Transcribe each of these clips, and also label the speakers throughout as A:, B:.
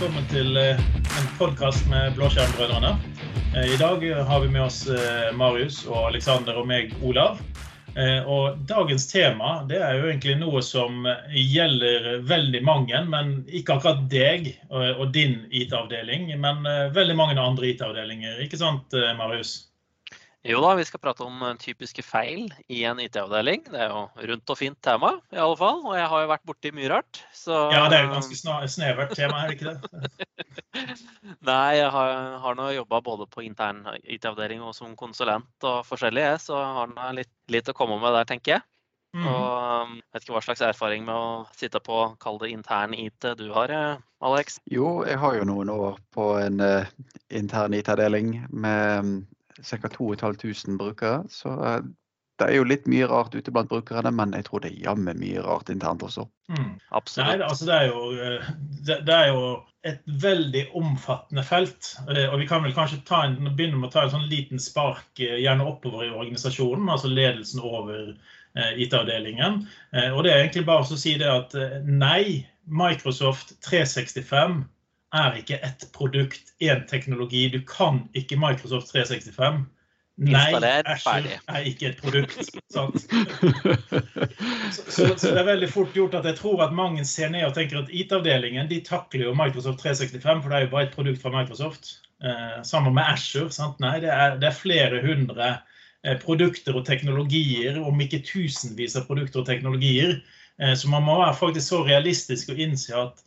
A: velkommen til eh, en podkast med Blåskjermbrødrene. Eh, I dag har vi med oss eh, Marius og Aleksander og meg, Olav. Og dagens tema det er jo egentlig noe som gjelder veldig mange, men ikke akkurat deg og din IT-avdeling, men veldig mange andre IT-avdelinger. Ikke sant, Marius?
B: Jo da, vi skal prate om eh, typiske feil i en IT-avdeling. Det er jo rundt og fint tema, i alle fall. Og jeg har jo vært borti mye rart.
A: Så... Ja, det er jo ganske snevert tema, er det ikke det?
B: Nei, jeg har, har nå jobba både på intern IT-avdeling og som konsulent og forskjellig, så har nå litt, litt, å komme med der, tenker jeg. Mm. Og jeg vet ikke hva slags erfaring med å sitte på kall det intern IT du har, eh, Alex?
C: Jo, jeg har jo noen år på en uh, intern IT-avdeling med ca. 2500 brukere. Så eh, det er jo litt mye rart ute blant brukerne, men jeg tror det er jammen mye rart internt også. Mm.
A: Absolutt. Nei, altså det, er jo, eh, det, det, er jo, et veldig omfattende felt. Eh, og vi kan vel kanskje en, begynne med å ta en sånn liten spark gjerne oppover i organisasjonen, altså ledelsen over IT-avdelingen. Og det er egentlig bare å si det at nei, Microsoft 365 er ikke ett produkt, én teknologi. Du kan ikke Microsoft 365. Nei, Azure er ikke et produkt. sant? Så, så, så, det er veldig fort gjort at jeg tror at mange ser ned og tenker at IT-avdelingen de takler jo Microsoft 365, for det er jo bare et produkt fra Microsoft. Eh, sammen med Azure. sant? Nei, det er, det er flere hundre eh, produkter og teknologier, om ikke tusenvis av produkter og teknologier. Eh, så man må være faktisk så realistisk og innse at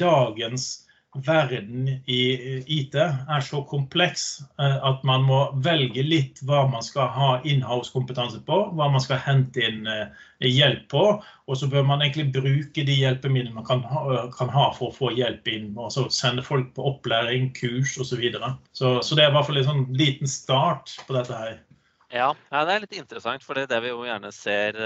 A: dagens verden i IT er så kompleks eh, at man må velge litt hva man skal ha inhouse-kompetanse på, hva man skal hente inn eh, hjelp på. Og så bør man egentlig bruke de hjelpemidlene man kan ha, kan ha for å få hjelp inn. Og så sende folk på opplæring, kurs osv. Så, videre. så Så det er i hvert fall en sånn liten start på dette her.
B: Ja, det er litt interessant. For det er det vi jo gjerne ser,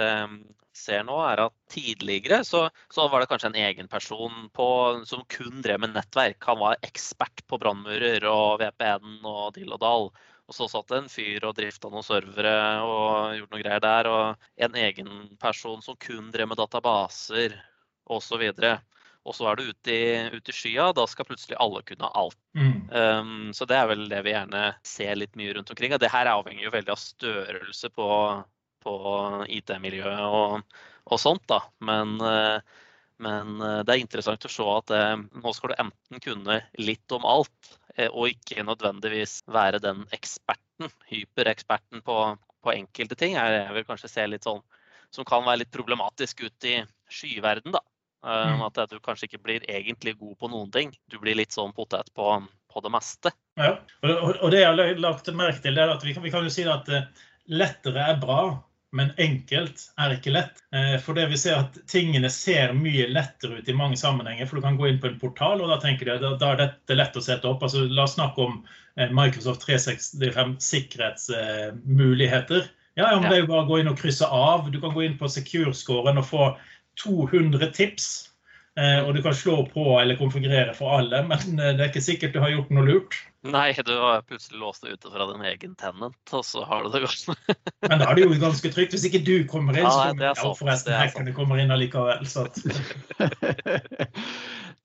B: ser nå, er at tidligere så, så, var det kanskje en egen person på, som kun drev med nettverk. Han var ekspert på brannmurer og VPN og dill og dall. Og så satt det en fyr og drifta noen servere og gjorde noe greier der. Og en egen person som kun drev med databaser osv. Og så er du ute i, ut i, skya, da skal plutselig alle kunne alt. Mm. Um, så det er vel det vi gjerne ser litt mye rundt omkring. Og det her avhenger jo veldig av størrelse på, på IT-miljøet og, og, sånt, da. Men, uh, men, uh, det er interessant å se at det, nå skal du enten kunne litt om alt, og ikke nødvendigvis være den eksperten, hypereksperten på, på enkelte ting. Jeg vil kanskje se litt sånn som kan være litt problematisk ut i skyverden, da. Eh, mm. At du kanskje ikke blir egentlig god på noen ting. Du blir litt sånn potet på, på det meste.
A: Ja, og, det jeg har lagt merke til, er at vi kan, vi kan jo si at eh, lettere er bra, men enkelt er ikke lett. Eh, for det vi ser at tingene ser mye lettere ut i mange sammenhenger. For du kan gå inn på en portal, og da tenker du da er dette lett å sette opp. Altså, la oss snakke om Microsoft 365 sikkerhetsmuligheter. Ja, ja, men det er jo bare å gå inn og krysse av. Du kan gå inn på secure-scoren og få 200 tips. Eh, og du kan slå på eller konfigurere for alle, men eh, det er ikke sikkert du har gjort noe lurt.
B: Nei, du har plutselig låst deg ute fra din egen tenant, og så har du det godt.
A: men da er det jo ganske trygt. Hvis ikke du kommer inn, så kommer ja, forresten hackerne kommer inn allikevel. Så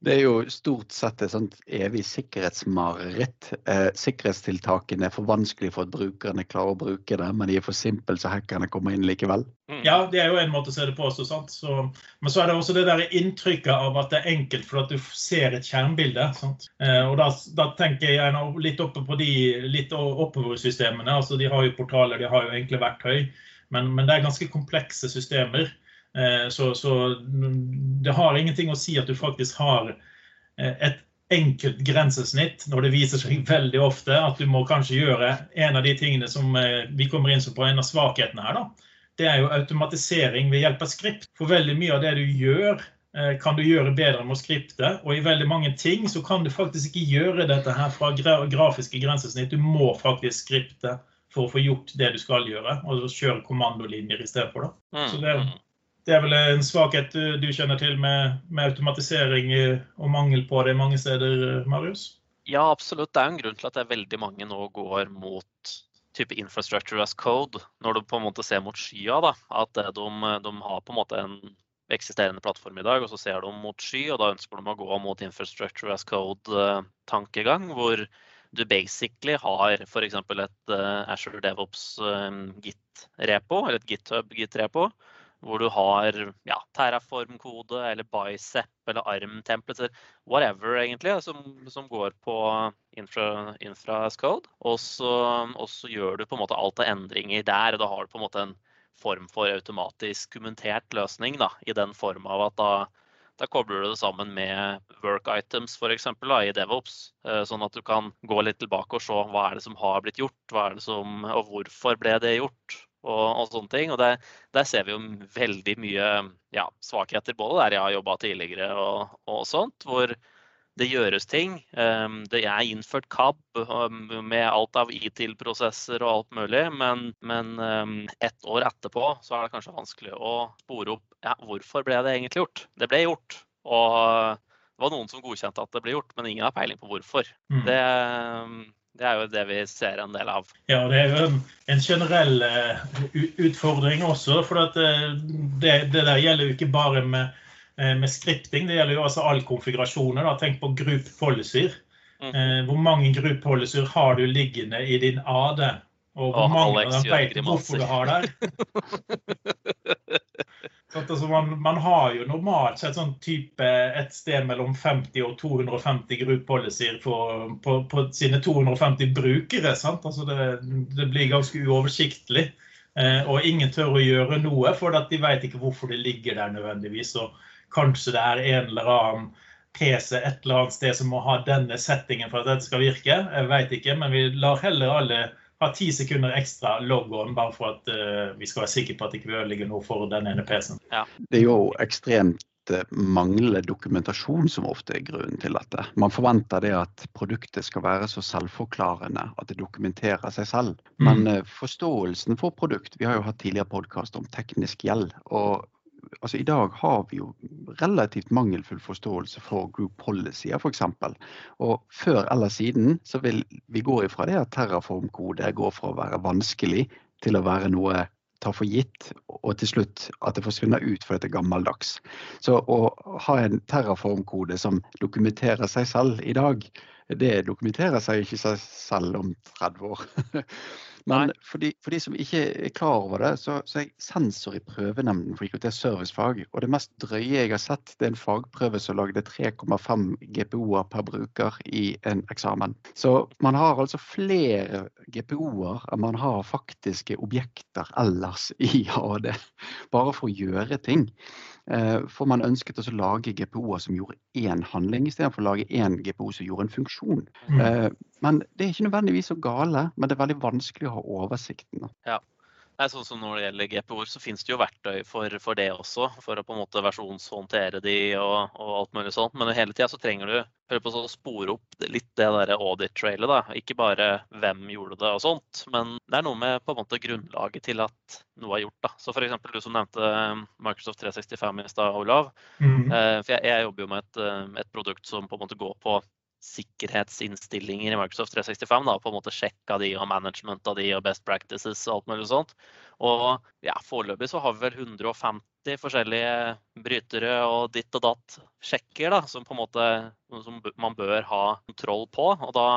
C: Det er jo stort sett et sånt evig sikkerhetsmareritt. Eh, sikkerhetstiltakene er for vanskelig for at brukerne klarer å bruke det, men de er for simple så hackerne kommer inn likevel.
A: Mm. Ja, det er jo en måte å se det på. Så, så, men så er det også det der inntrykket av at det er enkelt for at du ser et skjermbilde. Eh, og da, da, tenker jeg litt oppe på de litt oppover systemene. Altså, de har jo portaler, de har jo enkle verktøy, men, men det er ganske komplekse systemer. Eh, så, så, det har ingenting å si at du faktisk har eh, et enkelt grensesnitt, når det viser seg veldig ofte at du må kanskje gjøre en av de tingene som eh, vi kommer inn på en av svakhetene her. da. Det er jo automatisering ved hjelp av skript. For veldig mye av det du gjør, kan du gjøre bedre med å skripte. Og i veldig mange ting så kan du faktisk ikke gjøre dette her fra grafiske grensesnitt. Du må faktisk skripte for å få gjort det du skal gjøre, og kjøre kommandolinjer i stedet for. Da. Så det er mm. Det er vel en svakhet du, kjenner til med, med, automatisering og mangel på det mange steder, Marius?
B: Ja, absolutt. Det er en grunn til at det er veldig mange nå går mot type infrastructure as code, når du på en måte ser mot skya. da, At de, de har på en måte en eksisterende plattform i dag, og så ser de mot sky, og da ønsker de å gå mot infrastructure as code-tankegang, hvor du basically har f.eks. et uh, Azure DevOps um, Git-repo, eller et GitHub Git-repo, hvor du har ja, Terraform-kode eller Bicep eller ARM-templater, whatever egentlig, som, som går på infra, infra as code. Og så, gjør du på en måte alt av endringer der, og da har du på en måte en form for automatisk kommentert løsning da, i den form av at da da kobler du det sammen med work items for eksempel, i DevOps, eh, sånn at du kan gå litt tilbake og se hva er det som har blitt gjort, hva er det som, og hvorfor ble det gjort. Og, og sånne ting. Og det, der ser vi jo veldig mye ja, svakheter, både der jeg har jobba tidligere og, og, sånt, hvor det gjøres ting. Ehm, det er innført KAB um, med alt av ITIL-prosesser og alt mulig, men, men um, ett år etterpå så er det kanskje vanskelig å spore opp ja, hvorfor ble det egentlig gjort. Det ble gjort. Og det var noen som godkjente at det ble gjort, men ingen har peiling på hvorfor. Mm. Det, um, det, er jo det vi ser en del av.
A: Ja, det er jo en generell uh, utfordring også. For at, uh, det, det der gjelder jo ikke bare med Eh, med skripting. Det gjelder jo altså all konfigurasjoner. Da. Tenk på group policy. Mm. Eh, hvor mange group policy har du liggende i din AD? Og hvor mange av dem vet hvorfor du har der? altså, man, man, har jo normalt sett sånn type et sted mellom 50 og 250 group policies på, på, på, sine 250 brukere. Altså det, det, blir ganske uoversiktlig. Eh, og ingen tør å gjøre noe, for de vet ikke hvorfor det ligger der nødvendigvis. Og Kanskje det er en eller annen PC et eller annet sted som må ha denne settingen for at dette skal virke. Jeg vet ikke, men vi lar heller alle ha ti sekunder ekstra logoen, bare for at uh, vi skal være sikre på at det ikke vi ødelegger noe for den ene PC-en.
C: Ja. Det er jo ekstremt eh, manglende dokumentasjon som ofte er grunnen til dette. Man forventer det at produktet skal være så selvforklarende at det dokumenterer seg selv. Men mm. Eh, forståelsen for produkt Vi har jo hatt tidligere podkast om teknisk gjeld. og altså I dag har vi jo relativt mangelfull forståelse for group policy f.eks. Og før eller siden så vil vi gå ifra det at terraform-kode går fra å være vanskelig til å være noe ta for gitt, og til slutt at det forsvinner ut fordi det er gammeldags. Så å ha en terraform-kode som dokumenterer seg selv i dag, det dokumenterer seg ikke seg selv om 30 år. Men for de, for de, som ikke er klar over det, så, så er jeg sensor i prøvenemnden for IKT servicefag. Og det mest drøye jeg har sett, det er en fagprøve som lagde 3,5 GPO-er per bruker i en eksamen. Så man har altså flere GPO-er enn man har faktiske objekter ellers i AD. Bare for å gjøre ting. Eh, for man ønsket å lage GPO-er som gjorde én handling, istedenfor å lage én GPO som gjorde en funksjon. Mm. Eh, men det er ikke nødvendigvis så gale, men det er veldig vanskelig å ha oversikten.
B: Ja. Nei, sånn som Når det gjelder GPO-er, så finnes det jo verktøy for, for, det også. For å på en måte versjonshåndtere de og, og alt mulig sånt. Men hele tida så trenger du prøve på å spore opp litt det der audit-trailet. da. Ikke bare hvem gjorde det og sånt, men det er noe med på en måte grunnlaget til at noe er gjort. da. Så f.eks. du som nevnte um, Microsoft 365 i stad, Olav. Mm. Eh, for jeg, jeg, jobber jo med et, um, et produkt som på en måte går på sikkerhetsinnstillinger i Microsoft 365. Da, på en måte Sjekka de og management av de og best practices og alt mulig sånt. Og ja, foreløpig så har vi vel 150 forskjellige brytere og ditt og datt sjekker da, som på en måte som man bør ha kontroll på. Og da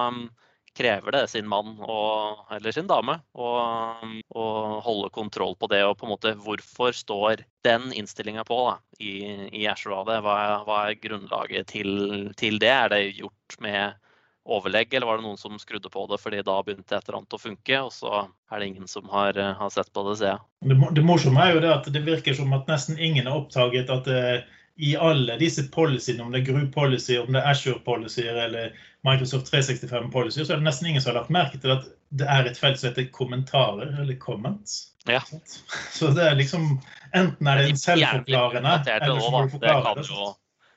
B: krever det sin mann og, eller sin dame å holde kontroll på det. Og på en måte hvorfor står den innstillinga på da, i, i AD? Hva hva er grunnlaget til, til, det? Er det gjort med overlegg, eller var det noen som skrudde på det fordi da begynte et eller annet å funke, og så er det ingen som har, har sett på det, ser jeg.
A: Det, det morsomme er jo det at det virker som at nesten ingen har oppdaget at det i alle disse policyene, om det er Group policy, om det er Azure policy eller Microsoft 365 policy, så er det nesten ingen som har lagt merke til at det er et felt som heter kommentarer, eller comments.
B: Ja.
A: Så det er liksom Enten er det en selvforklarende, eller så må du forklare det.
B: Jo,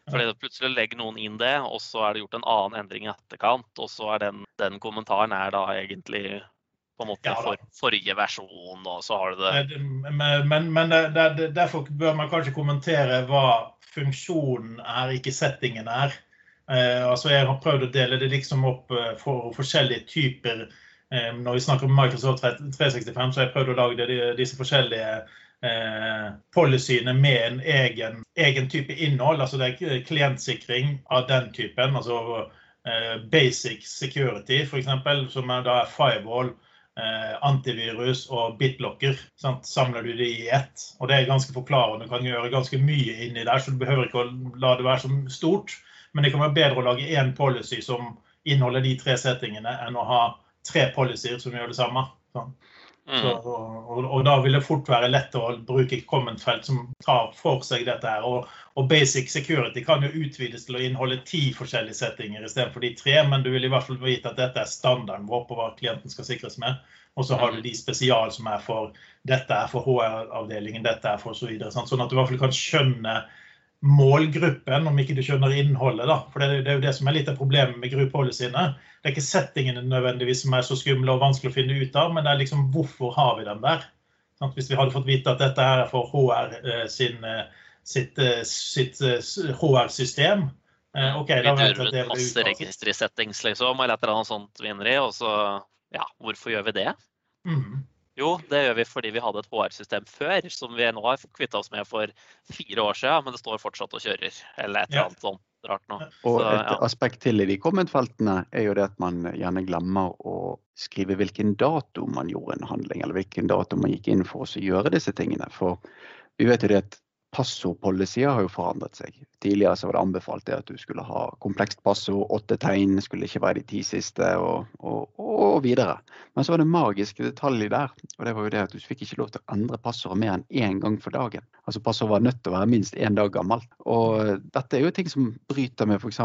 B: fordi Plutselig legger noen inn det, og så er det gjort en annen endring i etterkant. Og så er den, den kommentaren er da egentlig på en måte ja, for, forrige versjon, og så har du det
A: Men, men, men det, det, derfor bør man kanskje kommentere hva funksjonen er, ikke settingen er. Eh, altså jeg har prøvd å dele det liksom opp eh, for forskjellige typer. Eh, når vi snakker om Microsoft 365, så har jeg prøvd å lage det, disse forskjellige eh, policyene med en egen, egen, type innhold. altså Det er klientsikring av den typen. altså eh, Basic security, f.eks., som er, da firewall. Eh, antivirus og bitlocker. Sant? Samler du det i ett. Og det er ganske forklarende. Du kan gjøre ganske mye inni der, så du behøver ikke å la det være så stort. Men det kan være bedre å lage én policy som inneholder de tre settingene, enn å ha tre policyer som gjør det samme. Sånn. Mm. Så, og, og, da vil det fort være lett å bruke comment-felt som tar for seg dette. her, og, og, Basic security kan jo utvides til å inneholde ti forskjellige settinger istedenfor de tre, men du vil i hvert fall vite at dette er standarden vår på hva klienten skal sikres med. Og så har du mm. de spesial som er for dette er for HR-avdelingen, dette er for så videre. Sånn, sånn at du i hvert fall kan skjønne målgruppen, om ikke du skjønner innholdet. da, for Det, det er jo det som er litt av problemet med gruppeholdet sine. Det er ikke settingene nødvendigvis som er så skumle og vanskelig å finne ut av, men det er liksom hvorfor har vi dem der? Sånn, hvis vi hadde fått vite at dette her er for HR eh, sin, eh, sitt, eh, sitt, sitt HR-system
B: OK, da vet vi at det Masse register i settings, liksom, eller et eller annet sånt vinner i, og så Ja, hvorfor gjør vi det? Mm. Jo, det gjør vi fordi vi hadde et HR-system før som vi nå har kvitta oss med for fire år siden, men det står fortsatt og kjører. Eller et eller annet sånt rart nå.
C: Og et ja. aspekt til i de kommentfeltene er jo det at man gjerne glemmer å skrive hvilken dato man gjorde en handling, eller hvilken dato man gikk inn for å gjøre disse tingene. For vi vet jo det at Passordpolicyer har jo forandret seg. Tidligere så var det anbefalt det at du skulle ha komplekst passord, åtte tegn, skulle ikke være de ti siste og, og, og, videre. Men så var det magiske detalj der, og det var jo det at du fikk ikke lov til å endre passordet mer enn én gang for dagen. Altså Passordet var nødt til å være minst én dag gammelt. Og dette er jo ting som bryter med f.eks.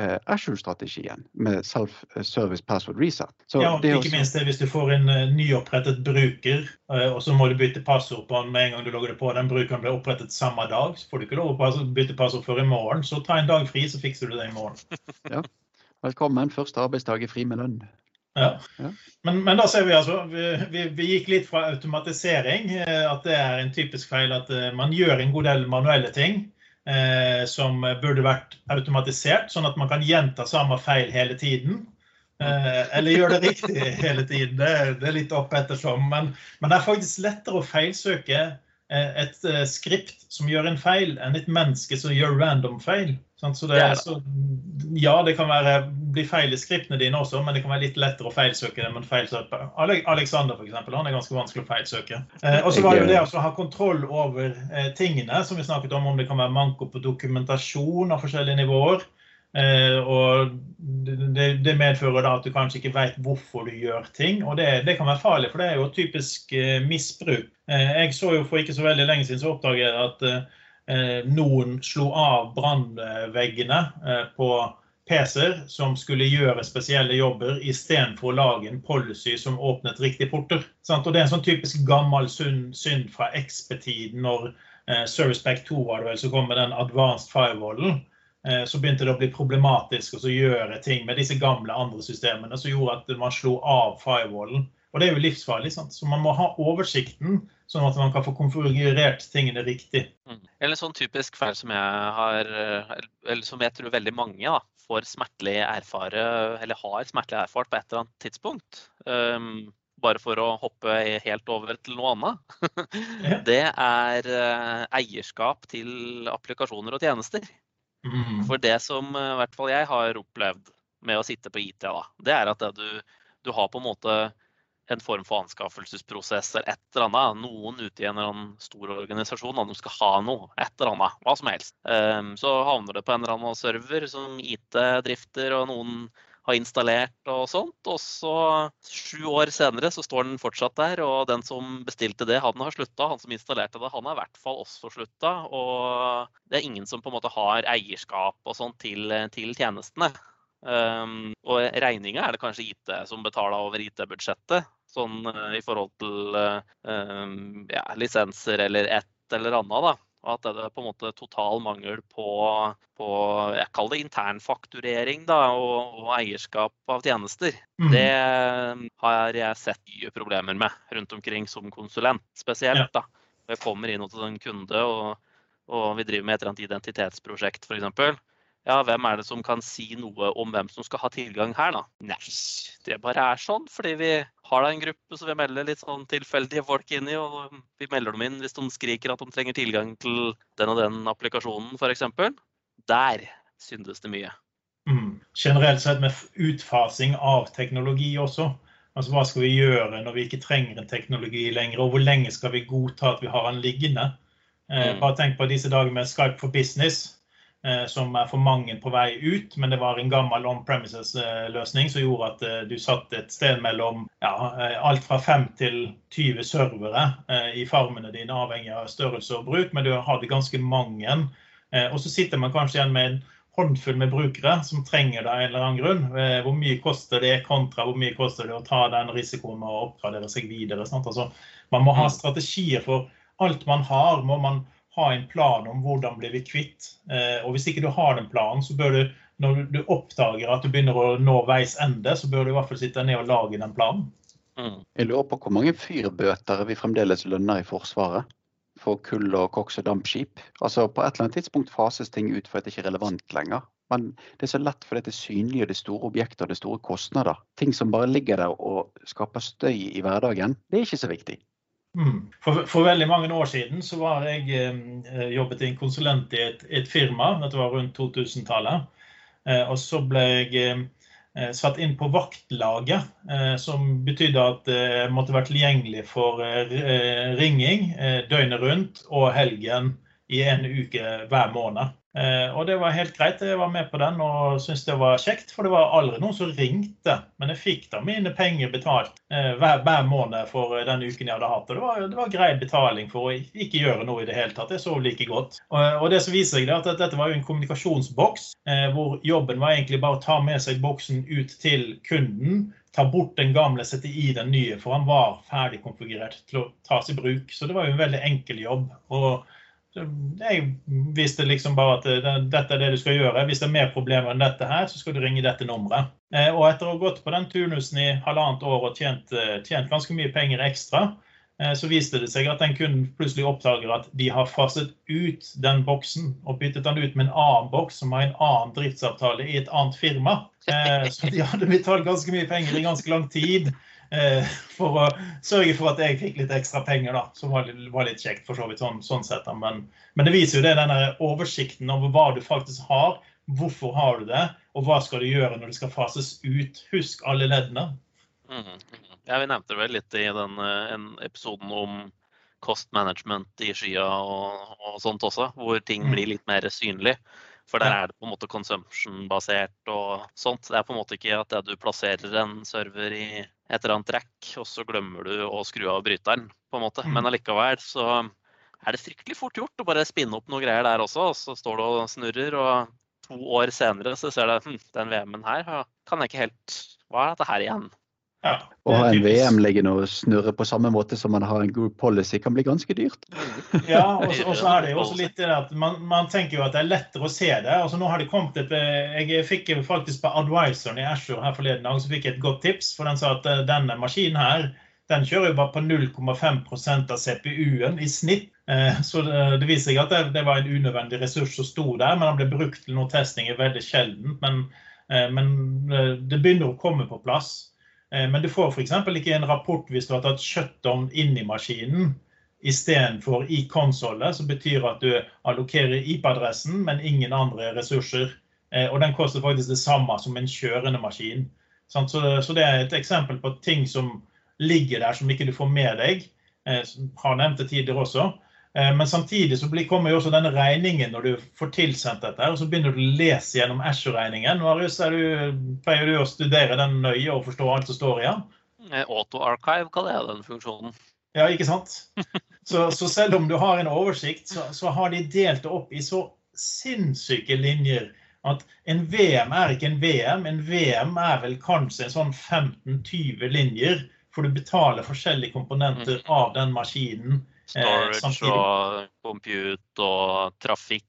C: Eh, Ashore-strategien med self-service password reset.
A: Så ja, og ikke også... minst det hvis du får en uh, nyopprettet bruker, uh, og så må du bytte passord på den med en gang du logger det på. Den brukeren ble opprettet samme dag, så får du ikke lov å bytte passord før i morgen. Så ta en dag fri, så fikser du det i morgen.
C: ja. Velkommen. Første arbeidsdag er fri med lønn.
A: Ja. Men, men, da ser vi altså vi, vi, vi, gikk litt fra automatisering, eh, at det er en typisk feil at eh, man gjør en god del manuelle ting eh, som burde vært automatisert, sånn at man kan gjenta samme feil hele tiden. Eh, eller gjøre det riktig hele tiden. Det, det er litt opp ettersom. Men, men det er faktisk lettere å feilsøke et uh, skript som gjør en feil, enn et menneske som gjør random feil. Så det, så, ja, det kan være, bli feil i skriptene dine også, men det kan være litt lettere å feilsøke dem enn feilsøke. Alexander for eksempel, han er ganske vanskelig å feilsøke. Eh, og så var det jo det å ha kontroll over eh, tingene, som vi snakket om, om det kan være manko på dokumentasjon av forskjellige nivåer. Eh, og det, det, medfører da at du kanskje ikke vet hvorfor du gjør ting. Og det, det, kan være farlig, for det er jo typisk eh, misbruk. Eh, jeg så jo for ikke så veldig lenge siden så oppdaget jeg at noen slo av brannveggene på PC-er som skulle gjøre spesielle jobber, istedenfor å lage en policy som åpnet riktige porter. Og Det er en sånn typisk gammel synd fra XP-tiden, når Service Pack 2 var det vel, så kom med den advanced firewallen. Eh, så begynte det å bli problematisk å gjøre ting med disse gamle andre systemene som gjorde at man slo av firewallen. Og det er jo livsfarlig. Sant? Så man må ha oversikten, sånn at man kan få konfigurert tingene riktig.
B: Mm. Eller en sånn typisk feil som jeg har, eller som jeg tror veldig mange da, får smertelig erfare, eller har smertelig erfart på et eller annet tidspunkt. Um, bare for å hoppe helt over til noe annet. det er eh, eierskap til applikasjoner og tjenester. Mm. For det som eh, i hvert fall jeg har opplevd med å sitte på IT, da, det er at du, du, har på en måte en form for anskaffelsesprosess eller et eller annet. Noen ute i en eller annen stor organisasjon de skal ha noe, et eller annet, hva som helst. Um, så havner det på en eller annen server som IT drifter, og noen har installert og sånt. Og så sju år senere så står den fortsatt der, og den som bestilte det, han har slutta. Han som installerte det, han har i hvert fall også slutta. Og det er ingen som på en måte har eierskap og sånt til, til tjenestene. Um, og regninga er det kanskje IT som betaler over IT-budsjettet. Sånn uh, i forhold til uh, ja, lisenser eller et eller annet, da. Og at det er på en måte total mangel på, på jeg kaller det internfakturering da, og, og, eierskap av tjenester. Mm. Det har jeg sett mye problemer med rundt omkring som konsulent, spesielt. Da. Jeg kommer inn hos en kunde, og, og, vi driver med et eller annet identitetsprosjekt f.eks. ja, hvem er det som kan si noe om hvem som skal ha tilgang her, da? Nei, det bare er sånn. Fordi vi har da en gruppe som vi melder litt sånn tilfeldige folk inn i. Og vi melder dem inn hvis de skriker at de trenger tilgang til den og den applikasjonen, f.eks. Der syndes det mye.
A: Mm. Generelt sett med utfasing av teknologi også. Altså Hva skal vi gjøre når vi ikke trenger en teknologi lenger, og hvor lenge skal vi godta at vi har den liggende? Eh, bare tenk på disse dager med Skype for business. Eh, som er for mange på vei ut, men det var en gammel on-premises-løsning som gjorde at eh, du satt et sted mellom ja, eh, alt fra 5 til 20 servere i farmene dine, avhengig av størrelse og bruk, men du hadde ganske mange. Og så sitter man kanskje igjen med en håndfull med brukere som trenger det av en eller annen grunn. Hvor mye koster det kontra hvor mye koster det å ta den risikoen med å oppgradere seg videre? Altså, man må ha mm. strategier for alt man har. må man ha en plan om hvordan blir vi kvitt. Eh, og hvis ikke du har den planen, så bør du, når du oppdager at du begynner å nå veis ende, så bør du i hvert fall sitte ned og lage den planen.
C: Mm. Jeg lurer på hvor mange fyrbøter vi fremdeles lønner i Forsvaret for kull og koks og dampskip. Altså På et eller annet tidspunkt fases ting ut for at det ikke er relevant lenger. Men det er så lett fordi det synlige, det store objekter det de store kostnader. Ting som bare ligger der og skaper støy i hverdagen, det er ikke så viktig.
A: Mm. For, for, veldig mange år siden så var jeg eh, jobbet en konsulent i et, et, firma. Dette var rundt 2000-tallet. Eh, og så ble jeg eh, satt inn på vaktlaget, eh, som betydde at jeg måtte være tilgjengelig for eh, ringing eh, døgnet rundt og helgen i en uke hver måned. Eh, og det var helt greit. Jeg var med på den og syntes det var kjekt. For det var aldri noen som ringte. Men jeg fikk da mine penger betalt eh, hver, hver måned for den uken jeg hadde hatt. Og det var, det var grei betaling for å ikke gjøre noe i det hele tatt. Jeg sov like godt. Og, og det som viser seg, er at dette var jo en kommunikasjonsboks, eh, hvor jobben var egentlig bare å ta med seg boksen ut til kunden ta bort den gamle, sette i den nye, for han var ferdig konfigurert til å tas i bruk. Så det var jo en veldig enkel jobb. Og jeg visste liksom bare at det, dette er det du skal gjøre. Hvis det er mer problemer enn dette her, så skal du ringe dette nummeret. Eh, og etter å ha gått på den turnusen i halvannet år og tjent, eh, tjent, ganske mye penger ekstra, eh, så viste det seg at den kunden plutselig oppdager at de har faset ut den boksen og byttet den ut med en annen boks som har en annen driftsavtale i et annet firma. Så de hadde betalt ganske mye penger i ganske lang tid. Eh, for å sørge for at jeg fikk litt ekstra penger, da, som var, litt kjekt for så vidt. sånn, sånn sett. Men, men, det viser jo det, denne oversikten over hva du faktisk har, hvorfor har du det, og hva skal du gjøre når det skal fases ut. Husk alle leddene.
B: Mm. Ja, Vi nevnte vel litt i den eh, episoden om cost management i skya og, og, sånt også, hvor ting mm. blir litt mer synlig. For der er det på en måte consumption-basert og sånt. Det er på en måte ikke at du plasserer en server i et eller annet rack, og så glemmer du å skru av bryteren, på en måte. Men mm. allikevel så er det fryktelig fort gjort å bare spinne opp noe greier der også, og så står du og snurrer, og to år senere så ser du hm, den VM-en her kan jeg ikke helt Hva er dette her igjen?
C: Ja, Å ha en VM liggende og snurre på samme måte som man har en group policy, kan bli ganske dyrt.
A: ja, og så er det jo også litt det at man, man, tenker jo at det er lettere å se det. altså nå har det kommet et, eh, Jeg fikk faktisk på Advisoren i Ashore her forleden dag så fikk jeg et godt tips. For den sa at eh, denne maskinen her den kjører jo bare på 0,5% av CPU-en i snitt. Eh, så det, viser seg at det, det, var en unødvendig ressurs som sto der, men den ble brukt til noe testing veldig sjeldent. Men, men det begynner å komme på plass. Eh, men du får f.eks. ikke en rapport hvis du har tatt shutdown inn i maskinen istedenfor i konsollet, som betyr at du allokerer IP-adressen, men ingen andre ressurser. Eh, og den koster faktisk det samme som en kjørende maskin. Så det er et eksempel på ting som ligger der som ikke du får med deg. Jeg eh, har nevnt det tidligere også. Eh, men samtidig så kommer jo også denne regningen når du får tilsendt dette. og Så begynner du å lese gjennom Ashore-regningen. Pleier du å studere den nøye og forstå alt som står i den?
B: Eh, Auto-archive kaller jeg den funksjonen.
A: Ja, ikke sant? Så, så, selv om du har en oversikt, så, så, har de delt det opp i så sinnssyke linjer at en VM er ikke en VM. En VM er vel kanskje en sånn 15-20 linjer, for du betaler forskjellige komponenter mm. av den maskinen
B: Eh, Storage og compute og trafikk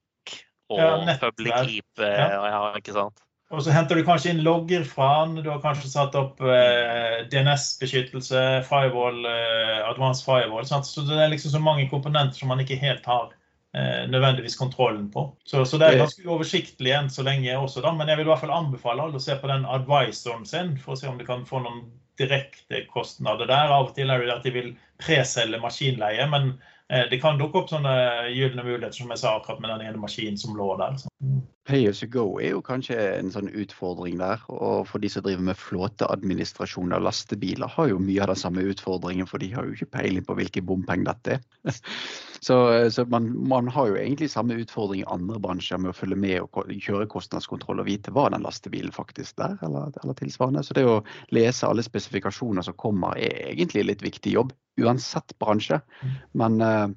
B: og ja, public keep. Ja. ja. ikke sant?
A: Og så henter du kanskje inn logger fra den. Du har kanskje satt opp eh, DNS-beskyttelse, firewall, eh, advanced firewall. Sant? Så det er liksom så mange komponenter som man ikke helt har nødvendigvis kontrollen på. Så, så, det er ganske uoversiktlig enn så lenge også, da. Men jeg vil i hvert fall anbefale alle å se på den advisoren sin, for å se om de kan få noen direkte kostnader der. Av og til er det at de vil preselge maskinleie, men Eh, det kan dukke opp sånne gylne muligheter, som jeg sa akkurat med den ene maskinen som lå der.
C: Pay as you go er jo kanskje en sånn utfordring der. Og for de som driver med flåteadministrasjon av lastebiler, har jo mye av den samme utfordringen, for de har jo ikke peiling på hvilke bompenger dette er. Så, så man, man, har jo egentlig samme utfordring i andre bransjer med å følge med og kjøre kostnadskontroll og vite hva den lastebilen faktisk er, eller, eller tilsvarende. Så det å lese alle spesifikasjoner som kommer, er egentlig litt viktig jobb uansett bransje. Mm. Men uh,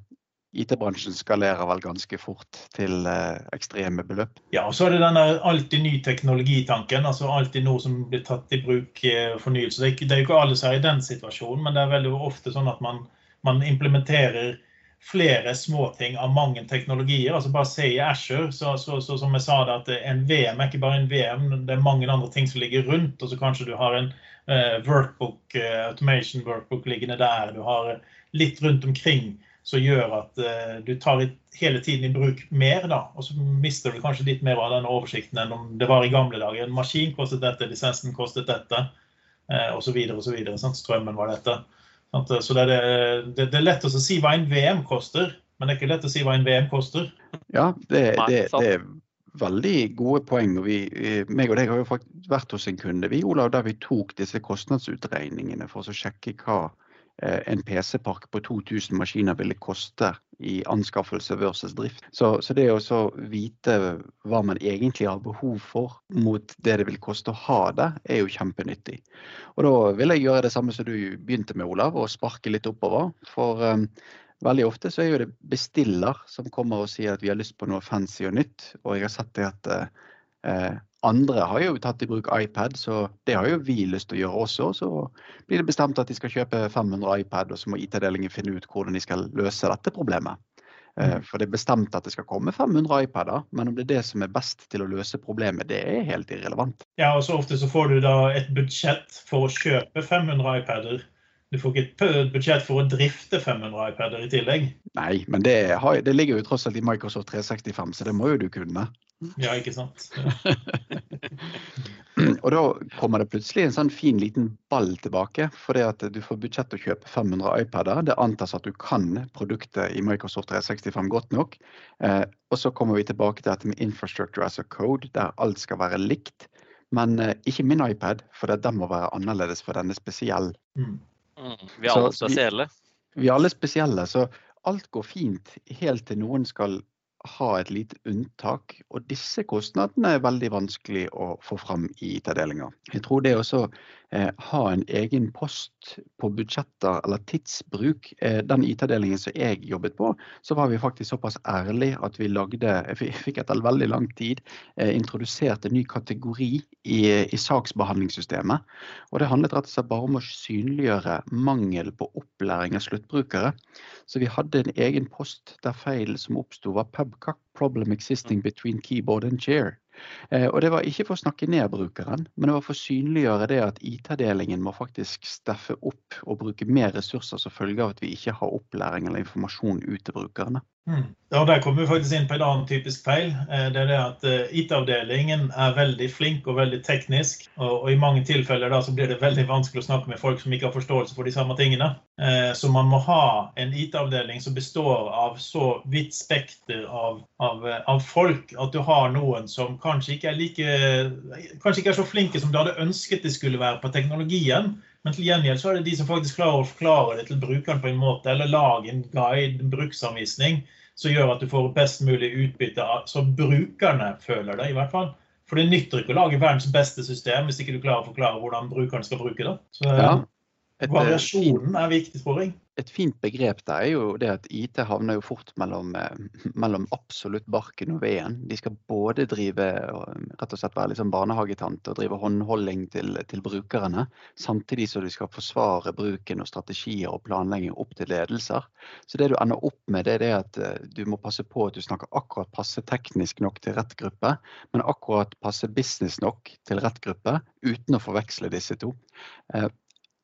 C: IT-bransjen skalerer vel ganske fort til uh, ekstreme beløp.
A: Ja, og så er det denne alltid ny teknologitanken. altså Alltid noe som blir tatt i bruk uh, fornyelse. Det er, ikke, det er jo ikke alle som er i den situasjonen, men det er veldig ofte sånn at man, man implementerer flere småting av mange teknologier. altså Bare se i Asher, så, så, så, som jeg sa, det at en VM er ikke bare en VM, det er mange andre ting som ligger rundt. og så Kanskje du har en uh, workbook, uh, automation workbook liggende der. Du har litt rundt omkring som gjør at uh, du tar hele tiden i bruk mer. da, Og så mister du kanskje litt mer av den oversikten enn om det var i gamle dager. En maskin kostet dette, lisensen kostet dette, uh, osv. Strømmen var dette. Så det er, det, det er lett å si hva en VM koster, men det er ikke lett å si hva en VM koster.
C: Ja, det, det, det er veldig gode poeng. og vi, meg og deg har jo faktisk vært hos en kunde vi, Olav, der vi tok disse kostnadsutregningene for å sjekke hva Eh, en PC-park på 2000 maskiner ville koste i anskaffelse versus drift. Så, så det å vite hva man egentlig har behov for mot det det vil koste å ha det, er jo kjempenyttig. Og da vil jeg gjøre det samme som du begynte med, Olav, og sparke litt oppover. For um, veldig ofte så er jo det bestiller som kommer og sier at vi har lyst på noe fancy og nytt. Og jeg har sett det at uh, andre har jo tatt i bruk iPad, så det har jo vi lyst til å gjøre også. Så blir det bestemt at de skal kjøpe 500 iPad, og så må IT-delingen finne ut hvordan de skal løse dette problemet. Eh, mm. For det er bestemt at det skal komme 500 iPader, men om det er det som er best til å løse problemet, det er helt irrelevant.
A: Ja, og så ofte så får du da et budsjett for å kjøpe 500 iPader. Du får ikke et budsjett for å drifte 500 iPader i tillegg.
C: Nei, men det, har, det ligger jo tross alt i Microsoft 365, så det må jo du kunne.
A: Ja, ikke sant.
C: og da kommer det plutselig en sånn fin liten ball tilbake. For det at du får budsjett til å kjøpe 500 iPader. Det antas at du kan produktet i Microsoft 365 godt nok. Eh, og så kommer vi tilbake til dette med infrastructure as a code, der alt skal være likt. Men eh, ikke min iPad, for den må være annerledes, for den er spesiell. Mm.
B: Mm. Vi er alle spesielle.
C: Vi, vi er alle spesielle, så alt går fint helt til noen skal ha et lite unntak. Og disse kostnadene er veldig vanskelig å få fram i IT-delinga. Jeg tror det å eh, ha en egen post på budsjetter eller tidsbruk, eh, den IT-delingen som jeg jobbet på, så var vi faktisk såpass ærlige at vi lagde, vi fikk etter veldig lang tid eh, introdusert en ny kategori i, i saksbehandlingssystemet. Og det handlet rett og slett bare om å synliggjøre mangel på opplæring av sluttbrukere. Så vi hadde en egen post der feilen som oppsto var pubcock problem existing between keyboard and chair. Eh, og det var ikke for å snakke ned brukeren, men det var for å synliggjøre det at IT-delingen må faktisk steffe opp og bruke mer ressurser som følge av at vi ikke har opplæring eller informasjon ut til brukerne.
A: Mm. Ja, Der kommer vi faktisk inn på en annen typisk feil. Eh, det er det at eh, IT-avdelingen er veldig flink og veldig teknisk. Og, i mange tilfeller da, så blir det veldig vanskelig å snakke med folk som ikke har forståelse for de samme tingene. Eh, så man må ha en IT-avdeling som består av så vidt spekter av, av, av, folk at du har noen som kanskje ikke er like kanskje ikke er så flinke som du hadde ønsket de skulle være på teknologien. Men til gjengjeld så er det de som faktisk klarer å forklare det til brukeren på en måte, eller lage en guide, en bruksanvisning, som gjør at du får best mulig utbytte, så brukerne føler det, i hvert fall. For det nytter ikke å lage verdens beste system hvis ikke du klarer å forklare hvordan brukeren skal bruke det. Så ja, et, eh, variasjonen er viktig, tror jeg
C: et fint begrep der er jo det at IT havner jo fort mellom, eh, mellom absolutt barken og veden. De skal både drive rett og slett være liksom barnehagetante og drive håndholding til, til, brukerne, samtidig som de skal forsvare bruken og strategier og planlegging opp til ledelser. Så det du ender opp med, det er det at eh, du må passe på at du snakker akkurat passe teknisk nok til rett gruppe, men akkurat passe business nok til rett gruppe, uten å forveksle disse to.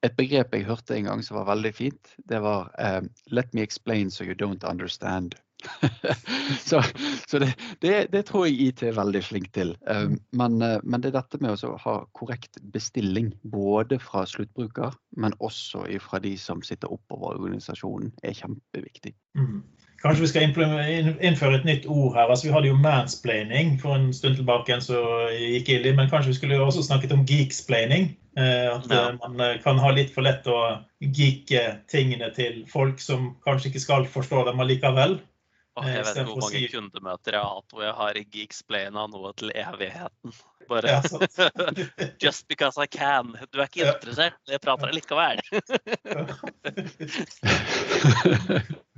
C: Eh, et begrep jeg hørte en gang som var veldig fint, det var um, 'let me explain so you don't understand'. så, så det, det, det, tror jeg IT er veldig flink til. Um, men, uh, men, det er dette med å ha korrekt bestilling, både fra sluttbruker, men også fra de som sitter oppover organisasjonen, er kjempeviktig. Mm.
A: Kanskje vi skal innføre et nytt ord her. Altså, vi hadde jo mansplaining for en stund tilbake, så gikk ille, men kanskje vi skulle også snakket om geeksplaining. Eh, at ja. Eh, man eh, kan ha litt for lett å geeke tingene til folk som kanskje ikke skal forstå dem allikevel.
B: Oh, jeg vet ikke hvor mange si... kundemøter jeg har hatt hvor jeg har geeksplaina noe til evigheten. Bare ja, Just because I can. Du er ikke interessert, jeg prater likevel.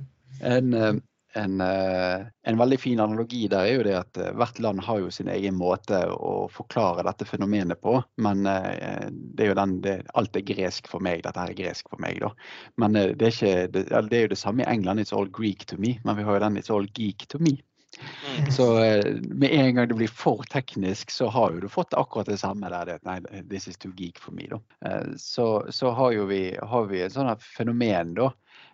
C: En, eh, en, eh, en, veldig fin analogi der er jo det at eh, hvert land har jo sin egen måte å forklare dette fenomenet på. Men det er jo den, det, alt er gresk for meg. Dette her er gresk for meg, da. Men det er, ikke, det, det er jo det samme i England. It's all Greek to me. Men vi har jo den It's all geek to me. Mm. Så med en gang det blir for teknisk, så har jo du fått akkurat det samme der. Det, nei, this is too geek for me, da. Så, så har jo vi, har vi et sånt fenomen, da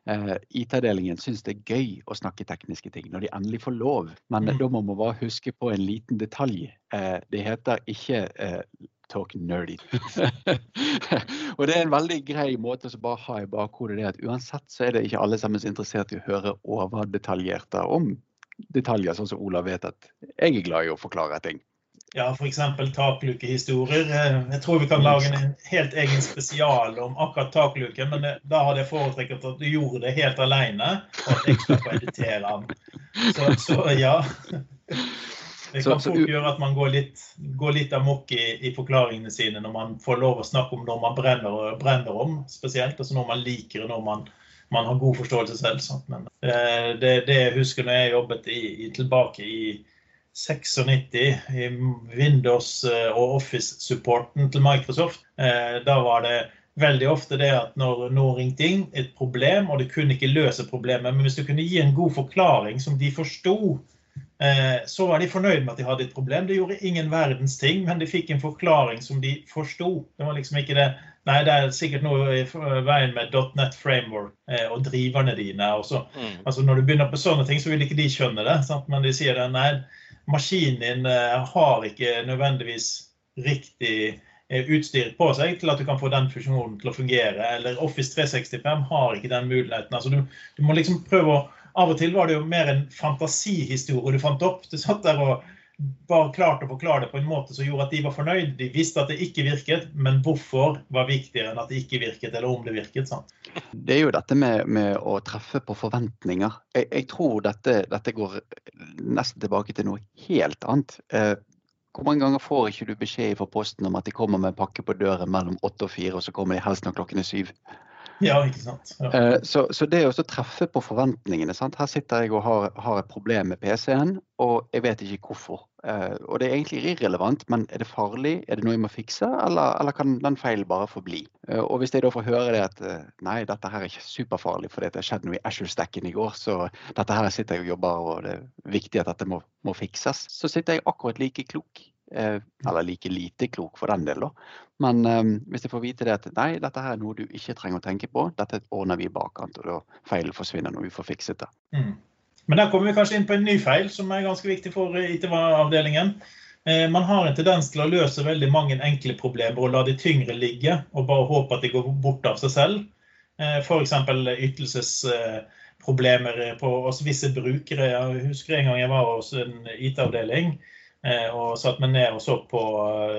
C: IT-avdelingen syns det er gøy å snakke tekniske ting når de endelig får lov. Men mm. da må man bare huske på en liten detalj. Eh, det heter ikke eh, talk nerdy. og det er en veldig grei måte å bare ha i bakhodet det at uansett så er det ikke alle sammen interessert i å høre overdetaljerte om detaljer, sånn som Olav vet at jeg er glad i å forklare ting.
A: Ja, f.eks. taklukehistorier. Eh, jeg tror vi kan lage en helt egen spesial om akkurat takluken, men da hadde jeg foretrukket at du gjorde det helt alene, og at jeg slapp å editere den. Så, så, ja. Det kan fort gjøre at man går litt, går litt amok i, i, forklaringene sine når man får lov å snakke om når man brenner, brenner om, spesielt. Altså når man liker og når man, man har god forståelse selv. Men eh, det, det jeg husker når jeg jobbet i, i, tilbake i 96 i Windows eh, og Office-supporten til Microsoft. Eh, da var det veldig ofte det at når noen ringte inn et problem, og det kunne ikke løse problemet, men hvis du kunne gi en god forklaring som de forsto, eh, så var de fornøyd med at de hadde et problem. Det gjorde ingen verdens ting, men de fikk en forklaring som de forsto. Det var liksom ikke det Nei, det er sikkert noe i veien med .net framework og driverne dine. Også. Mm. Altså, når du begynner på sånne ting, så vil ikke de skjønne det. Sant? Men de sier det, nei, maskinen din eh, har ikke nødvendigvis riktig eh, utstyr på seg til at du kan få den funksjonen til å fungere. Eller Office 365 har ikke den muligheten. Altså, du, du, må liksom prøve å Av og til var det jo mer en fantasihistorie du fant opp. Du satt der og bare klarte å forklare det på en måte som gjorde at de var fornøyd. De visste at det ikke virket, men hvorfor var viktigere enn at det ikke virket, eller om det virket. Sant?
C: Det er jo dette med, med å treffe på forventninger. Jeg, jeg tror dette, dette, går nesten tilbake til noe helt annet. Eh, hvor mange ganger får ikke du beskjed fra Posten om at de kommer med en pakke på døren mellom åtte og fire, og så kommer de helst når klokken er syv?
A: Ja, ikke sant. Ja.
C: Eh, så, så, det å treffe på forventningene sant? Her sitter jeg og har, har et problem med PC-en, og jeg vet ikke hvorfor. Eh, og det er egentlig irrelevant, men er det farlig? Er det noe jeg må fikse, eller, eller kan den feilen bare forbli? Eh, og hvis jeg da får høre det at nei, dette her er ikke superfarlig fordi det har skjedd noe i Ashore-stacken i går, så dette her sitter jeg og jobber, og det er viktig at dette må, må fikses, så sitter jeg akkurat like klok eller like lite klok for den del, da. Men um, hvis jeg får vite det at nei, dette her er noe du ikke trenger å tenke på, dette ordner vi i bakkant, og da feilen forsvinner når vi får fikset det. Mm.
A: Men der kommer vi kanskje inn på en ny feil som er ganske viktig for IT-avdelingen. Eh, man har en tendens til å løse veldig mange enkle problemer og la de tyngre ligge, og bare håpe at de går bort av seg selv. Eh, F.eks. ytelsesproblemer på oss visse brukere. Jeg husker en gang jeg var hos en IT-avdeling Eh, og satt meg ned og så på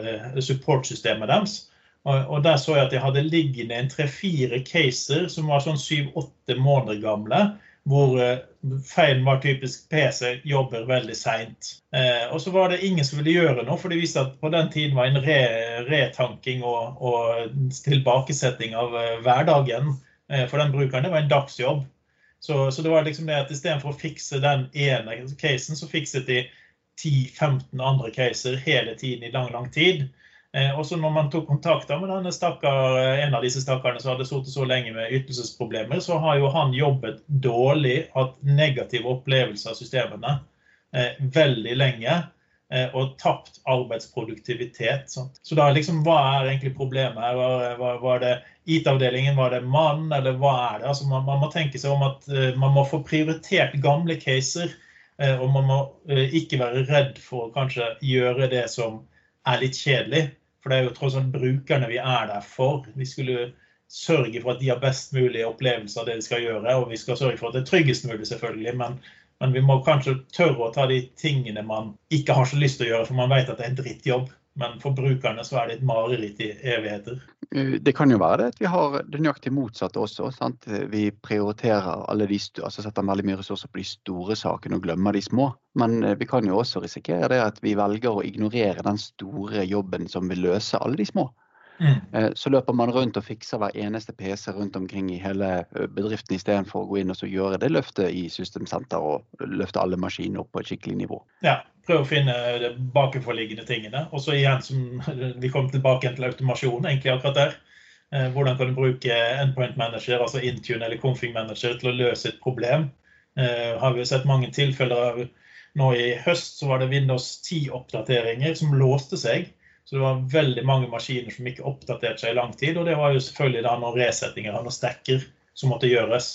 A: eh, supportsystemet deres. Og der så jeg at jeg hadde liggende en tre-fire caser som var sånn syv-åtte måneder gamle. Hvor eh, feilen var typisk PC jobber veldig seint. Og så var det ingen som ville gjøre noe, for det viste at på den tiden var en re retanking og, og, tilbakesetting av hverdagen for den brukeren, det var en dagsjobb. Så, så det var liksom det at istedenfor å fikse den ene casen, så fikset de 10-15 andre caser hele tiden i lang, lang tid. Eh, også når man tok kontakt med denne stakkar, eh, en av disse stakkarene som hadde sittet så lenge med ytelsesproblemer, så har jo han jobbet dårlig, hatt negative opplevelser av systemene eh, veldig lenge. og tapt arbeidsproduktivitet. Sant? Så da liksom, hva er egentlig problemet her? Var, var, var det IT-avdelingen, var det mann, eller hva er det? Altså, man, man, må tenke seg om at uh, man må få prioritert gamle caser. Uh, og man må uh, ikke være redd for å kanskje gjøre det som er litt kjedelig. For det er jo tross alt brukerne vi er der for. Vi skulle sørge for at de har best mulig opplevelse av det de skal gjøre. Og vi skal sørge for at det er tryggest mulig, selvfølgelig. Men men vi må kanskje tørre å ta de tingene man ikke har så lyst til å gjøre, for man vet at det er en drittjobb. Men for brukerne så er det et mareritt i evigheter.
C: Det kan jo være det at vi har det nøyaktig motsatte også. Sant? Vi prioriterer alle de, altså setter veldig mye ressurser på de store sakene og glemmer de små. Men eh, vi kan jo også risikere det at vi velger å ignorere den store jobben som vil løse alle de små. Mm. Eh, så løper man rundt og fikser hver eneste PC rundt omkring i hele eh, bedriften istedenfor å gå inn og gjøre det løftet i systemsenter og løfte alle maskinene opp på et skikkelig nivå.
A: Ja, prøv å finne de bakenforliggende tingene. Og så igjen, som vi kom tilbake til automasjon, egentlig akkurat der. Eh, hvordan kan du bruke endpoint manager, altså Intune eller config manager, til å løse et problem? Har vi sett mange tilfeller av nå i høst så var det Windows 10-oppdateringer som låste seg. Så det var veldig mange maskiner som ikke oppdaterte seg i lang tid. Og det var jo selvfølgelig da noen resettinger og stacker som måtte gjøres.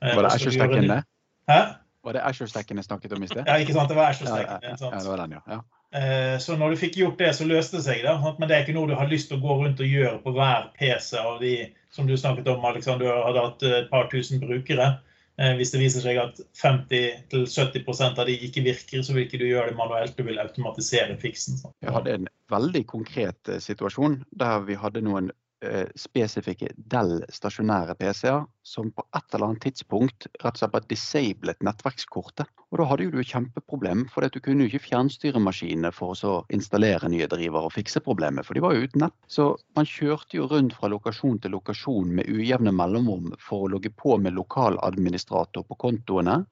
C: Eh, var det Azure-stacken, det?
A: Hæ?
C: Var det Ashore-stacken jeg snakket om i sted?
A: Ja, ikke sant. Det var Ashore-stacken.
C: Ja, ja, ja, det var den, ja.
A: Eh, så når du fikk gjort det, så løste det seg. da. Men det er ikke noe du har lyst til å gå rundt og gjøre på hver PC av de som du snakket om, Alexander. Du hadde hatt et par tusen brukere. Eh, hvis det viser seg at 50-70% av de ikke virker, så vil ikke du gjøre det manuelt, du vil automatisere fiksen.
C: Vi hadde en veldig konkret eh, situasjon der vi hadde noen Eh, spesifikke Dell stasjonære PC-er som på et eller annet tidspunkt rett og slett bare disablet nettverkskortet. Og da hadde jo du et kjempeproblem, for du kunne jo ikke fjernstyre maskinene for å installere nye driver og fikse problemet, for de var jo uten nett. Så man kjørte jo rundt fra lokasjon til lokasjon med ujevne mellomrom for å logge på med lokaladministrator på kontoene.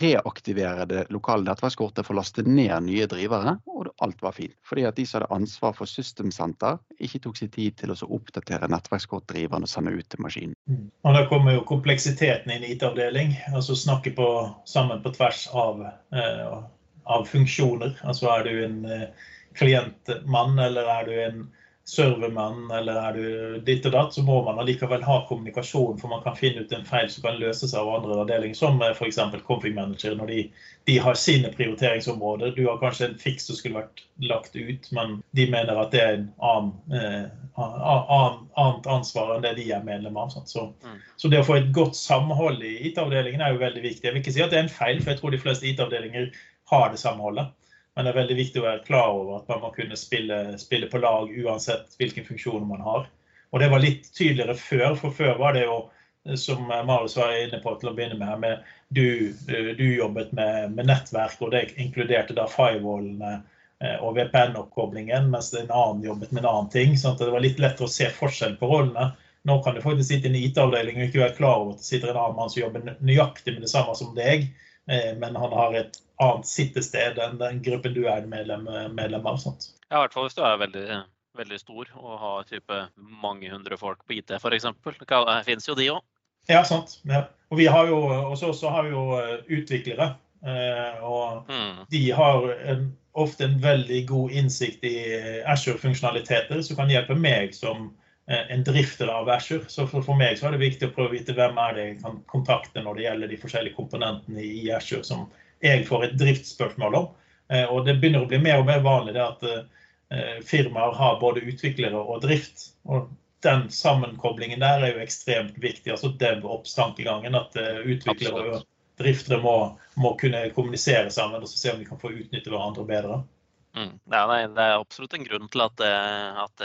C: Reaktivere det lokale nettverkskortet for å laste ned nye drivere, og alt var fint. Fordi at de som hadde ansvar for System Center, ikke tok seg tid til å oppdatere nettverkskortdriveren og sende ut til maskinen.
A: Mm. Og Da kommer jo kompleksiteten inn i IT-avdeling. altså Snakke på, sammen på tvers av, eh, av funksjoner. Altså Er du en eh, klientmann, eller er du en servermann eller er du ditt og datt, så må man allikevel ha kommunikasjon, for man kan finne ut en feil som kan løses av andre avdelinger, som f.eks. Config Manager, når de, de, har sine prioriteringsområder. Du har kanskje en fiks som skulle vært lagt ut, men de mener at det er en annen, eh, annen, annet ansvar enn det de er medlem av. Så, mm. så, det å få et godt samhold i IT-avdelingen er jo veldig viktig. Jeg vil ikke si at det er en feil, for jeg tror de fleste IT-avdelinger har det samholdet. Men det er veldig viktig å være klar over at man må kunne spille, spille på lag uansett hvilken funksjon man har. Og det var litt tydeligere før, for før var det jo, som Marius var inne på til å begynne med, med du, du jobbet med, med, nettverk, og det inkluderte da firewallene eh, og VPN-oppkoblingen, mens en annen jobbet med en annen ting. sånn at det var litt lettere å se forskjell på rollene. Nå kan du faktisk sitte i en IT-avdeling og ikke være klar over at det sitter en annen mann som jobber nøyaktig med det samme som deg, eh, men han har et annet sittested enn den gruppen du er medlem, medlem av. Sånt.
B: Ja, i hvert fall hvis du er veldig, veldig stor og har type mange hundre folk på IT f.eks. Det finnes jo de òg.
A: Ja, sant. Ja. Og vi har jo, også, også har vi jo eh, utviklere. Eh, og mm. de har en, ofte en veldig god innsikt i Ashore-funksjonaliteter som kan hjelpe meg som eh, en drifter av Ashore. Så for, for, meg så er det viktig å prøve å vite hvem er det jeg kan kontakte når det gjelder de forskjellige komponentene i Ashore som jeg får et driftsspørsmål om. Eh, og det begynner å bli mer og mer vanlig det at eh, firmaer har både utviklere og drift. Og den sammenkoblingen der er jo ekstremt viktig. altså DevOps-tankegangen. At eh, utviklere og driftere må, må, kunne kommunisere sammen og se om vi kan få utnytte hverandre bedre.
B: Mm. Ja, nei, det er absolutt en grunn til at, at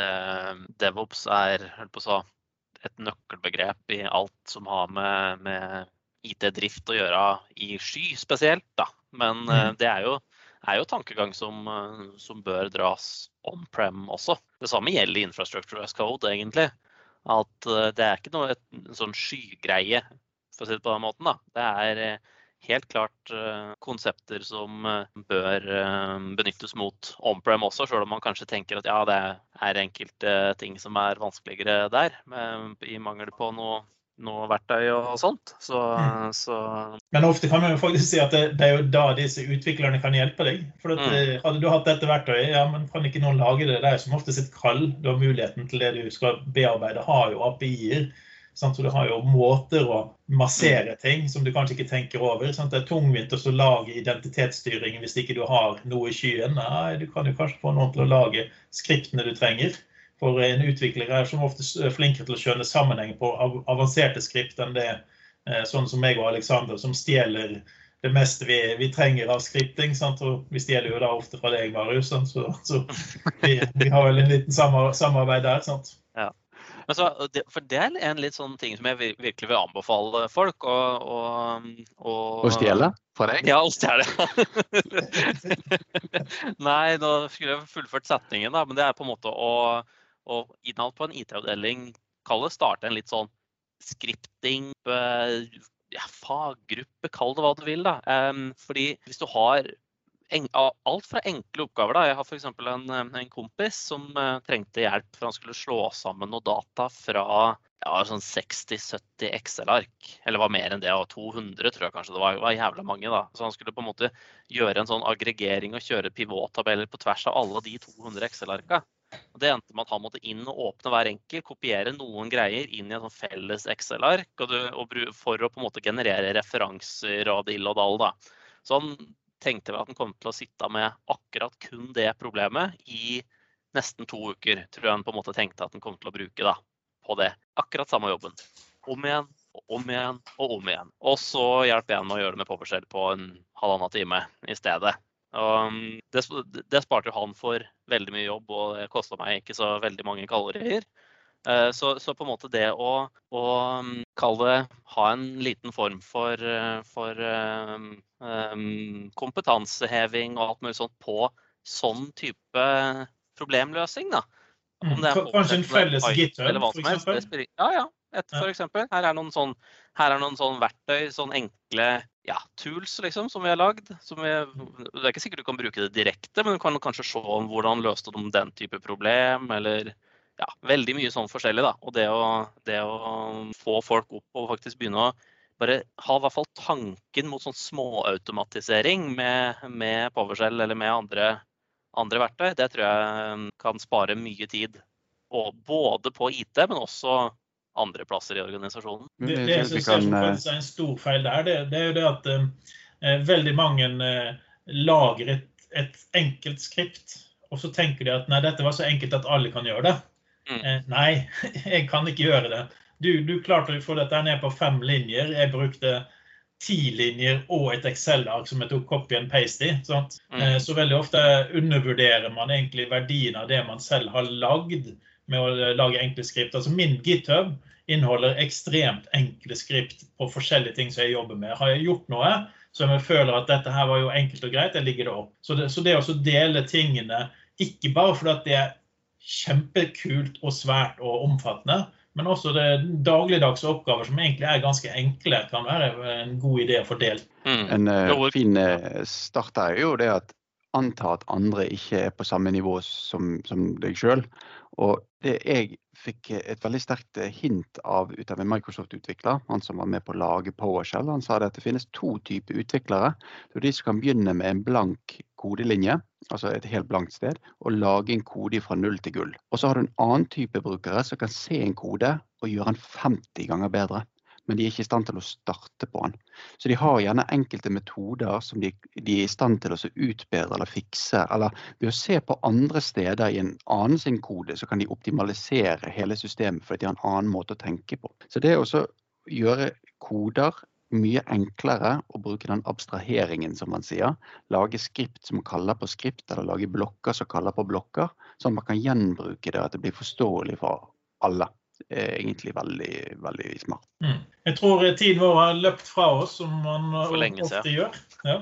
B: DevOps er så, et nøkkelbegrep i alt som har med, med IT-drift å gjøre i sky spesielt, da. Men eh, mm. det er jo, er jo tankegang som, eh, som, bør dras on-prem også. Det samme gjelder infrastructure as code, egentlig. At eh, det er ikke noe et, en sånn skygreie, for å si det på den måten. da. Det er helt klart konsepter som bør benyttes mot on-prem også, sjøl om man kanskje tenker at ja, det er enkelte ting som er vanskeligere der, i mangel på noe noe verktøy og sånt. Så,
A: Mm.
B: så
A: Men ofte kan man jo faktisk si at det, det er jo da disse utviklerne kan hjelpe deg. For at,
B: Mm.
A: eh, Hadde du hatt dette verktøyet, ja, men kan ikke noen lage det? Det er jo som oftest et kall. Du har muligheten til det du skal bearbeide. Har jo API-er. Så du har jo måter å massere ting som du kanskje ikke tenker over. Sant? Det er tungvint å lage identitetsstyring hvis ikke du har noe i skyen. Nei, du kan jo kanskje få noen til å lage skriptene du trenger. For en utvikler er som ofte er flinkere til å skjønne sammenheng på avanserte skript enn det eh, sånn som meg og Alexander, som stjeler det meste vi, vi trenger av skripting. Sant? Og vi stjeler jo da ofte fra deg, Marius. Sant? Så, så vi, vi har vel en liten samarbeid der. sant?
B: Ja. så, for det er en litt sånn ting som jeg virkelig vil anbefale folk å- Å
C: stjele For deg?
B: Ja, å stjele. Nei, nå skulle jeg fullført setningen, da. Men det er på en måte å, å innad på en IT-avdeling kalle det starte en litt sånn skripting, eh, ja, faggruppe, kall det hva du vil, da. Fordi hvis du har en, alt fra enkle oppgaver, da. Jeg har f.eks. En, en kompis som eh, trengte hjelp for han skulle slå sammen noe data fra ja, sånn 60-70 Excel-ark. Eller var mer enn det, og 200 tror jeg kanskje det var. Det var jævla mange, da. Så han skulle på en måte gjøre en sånn aggregering og kjøre pivottabeller på tvers av alle de 200 Excel-arka. Og Det endte med at han måtte inn og åpne hver enkelt, kopiere noen greier inn i et sånn felles Excel-ark for å på en måte generere referanser og dill og dall. da. Så han tenkte vel at han kom til å sitte med akkurat kun det problemet i nesten to uker. Tror jeg han på en måte tenkte at han kom til å bruke da, på det. Akkurat samme jobben. Om igjen og om igjen og om igjen. Og så hjalp jeg ham med å gjøre det med PowerShell på en halvannen time i stedet. Mm, det, det sparte han for veldig mye jobb, og det kosta meg ikke så veldig mange kalorier. Eh, Så, så på en måte det å, å mm, kalle det ha en liten form for, eh, for um, um, kompetanseheving og alt mulig sånt på sånn type problemløsning, da. Om det
A: Kanskje en felles GitHub, eksempel?
B: Ja, ja. Et, for eksempel. Her er noen sånn, her er noen sånn verktøy, sånn enkle ja, tools liksom, som vi har lagd. Som vi, det er ikke sikkert du kan bruke det direkte, men du kan kanskje se om hvordan løste de den type problem, eller ja, veldig mye sånn forskjellig. da. Og det å, det å få folk opp og faktisk begynne å bare ha i hvert fall tanken mot sånn småautomatisering med, med PowerShell eller med andre, andre verktøy, det tror jeg kan spare mye tid. Og både på IT, men også andre plasser i organisasjonen.
A: Det, det jeg synes jeg
C: kan, eh,
A: er en stor feil der, det, det er jo det at eh, veldig mange eh, lager et, et enkelt skript, og så tenker de at nei, dette var så enkelt at alle kan gjøre det.
B: Mm.
A: Eh, nei, jeg kan ikke gjøre det. Du, du klarte å få dette ned på fem linjer. Jeg brukte ti linjer og et Excel-ark som jeg tok copy and paste i. Sant?
B: Mm.
A: Eh, Så veldig ofte undervurderer man egentlig verdien av det man selv har lagd med å lage enkle skript. Altså Min GitHub inneholder ekstremt enkle skript på forskjellige ting som jeg jobber med. Har jeg gjort noe som jeg føler at dette her var jo enkelt og greit, jeg ligger det opp. Så det, så det å dele tingene, ikke bare fordi at det er kjempekult og svært og omfattende, men også det dagligdagse oppgaver som egentlig er ganske enkle, kan være en god idé å få delt.
B: Mm.
C: En
B: uh,
C: fin eh, start her er jo det at anta at andre ikke er på samme nivå som, som deg sjøl. Og det jeg fikk et veldig sterkt eh, hint av ut av en Microsoft-utvikler, han som var med på å lage PowerShell, han sa det at det finnes to typer utviklere. Er de som kan begynne med en blank kodelinje, altså et helt blankt sted, og lage en kode fra null til gull. Og så har du en annen type brukere som kan se en kode og gjøre den 50 ganger bedre men de er ikke i stand til å starte på den. Så de har gjerne enkelte metoder som de, de er i stand til å utbedre eller fikse. Eller ved å se på andre steder i en annen sin kode, så kan de optimalisere hele systemet fordi de har en annen måte å tenke på. Så det å gjøre koder mye enklere å bruke den abstraheringen, som man sier. Lage skript som kaller på skript, eller lage blokker som kaller på blokker. Sånn at man kan gjenbruke det, at det blir forståelig for alle. Er egentlig veldig, veldig smart.
A: Mm. Jeg tror tiden vår har løpt fra oss, som man
B: lenge
A: ofte gjør. Ja.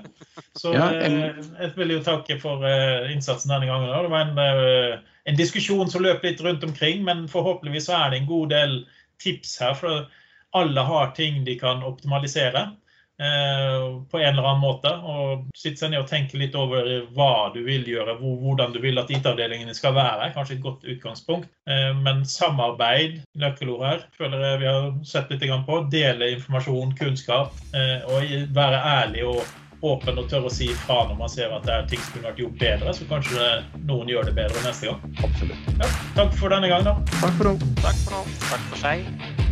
A: Så
C: Ja,
A: eh,
C: en-
A: jeg vil jo takke for eh, innsatsen denne gangen. Det var en, eh, en diskusjon som løp litt rundt omkring, men forhåpentligvis er det en god del tips her. For alle har ting de kan optimalisere. Eh, på en eller annen måte. Og sitte seg ned og tenke litt over hva du vil gjøre, hvordan du vil at IT-avdelingene skal være. Kanskje et godt utgangspunkt. Eh, men samarbeid, nøkkelord her, føler jeg vi har sett litt på. Dele informasjon, kunnskap, og være ærlig og åpen og tør å si ifra når man ser at det er ting som kunne vært gjort bedre, så kanskje noen gjør det bedre neste gang.
C: Absolutt.
A: Ja, takk for denne gang, da.
C: Takk for nå.
B: Takk for nå. Takk for seg.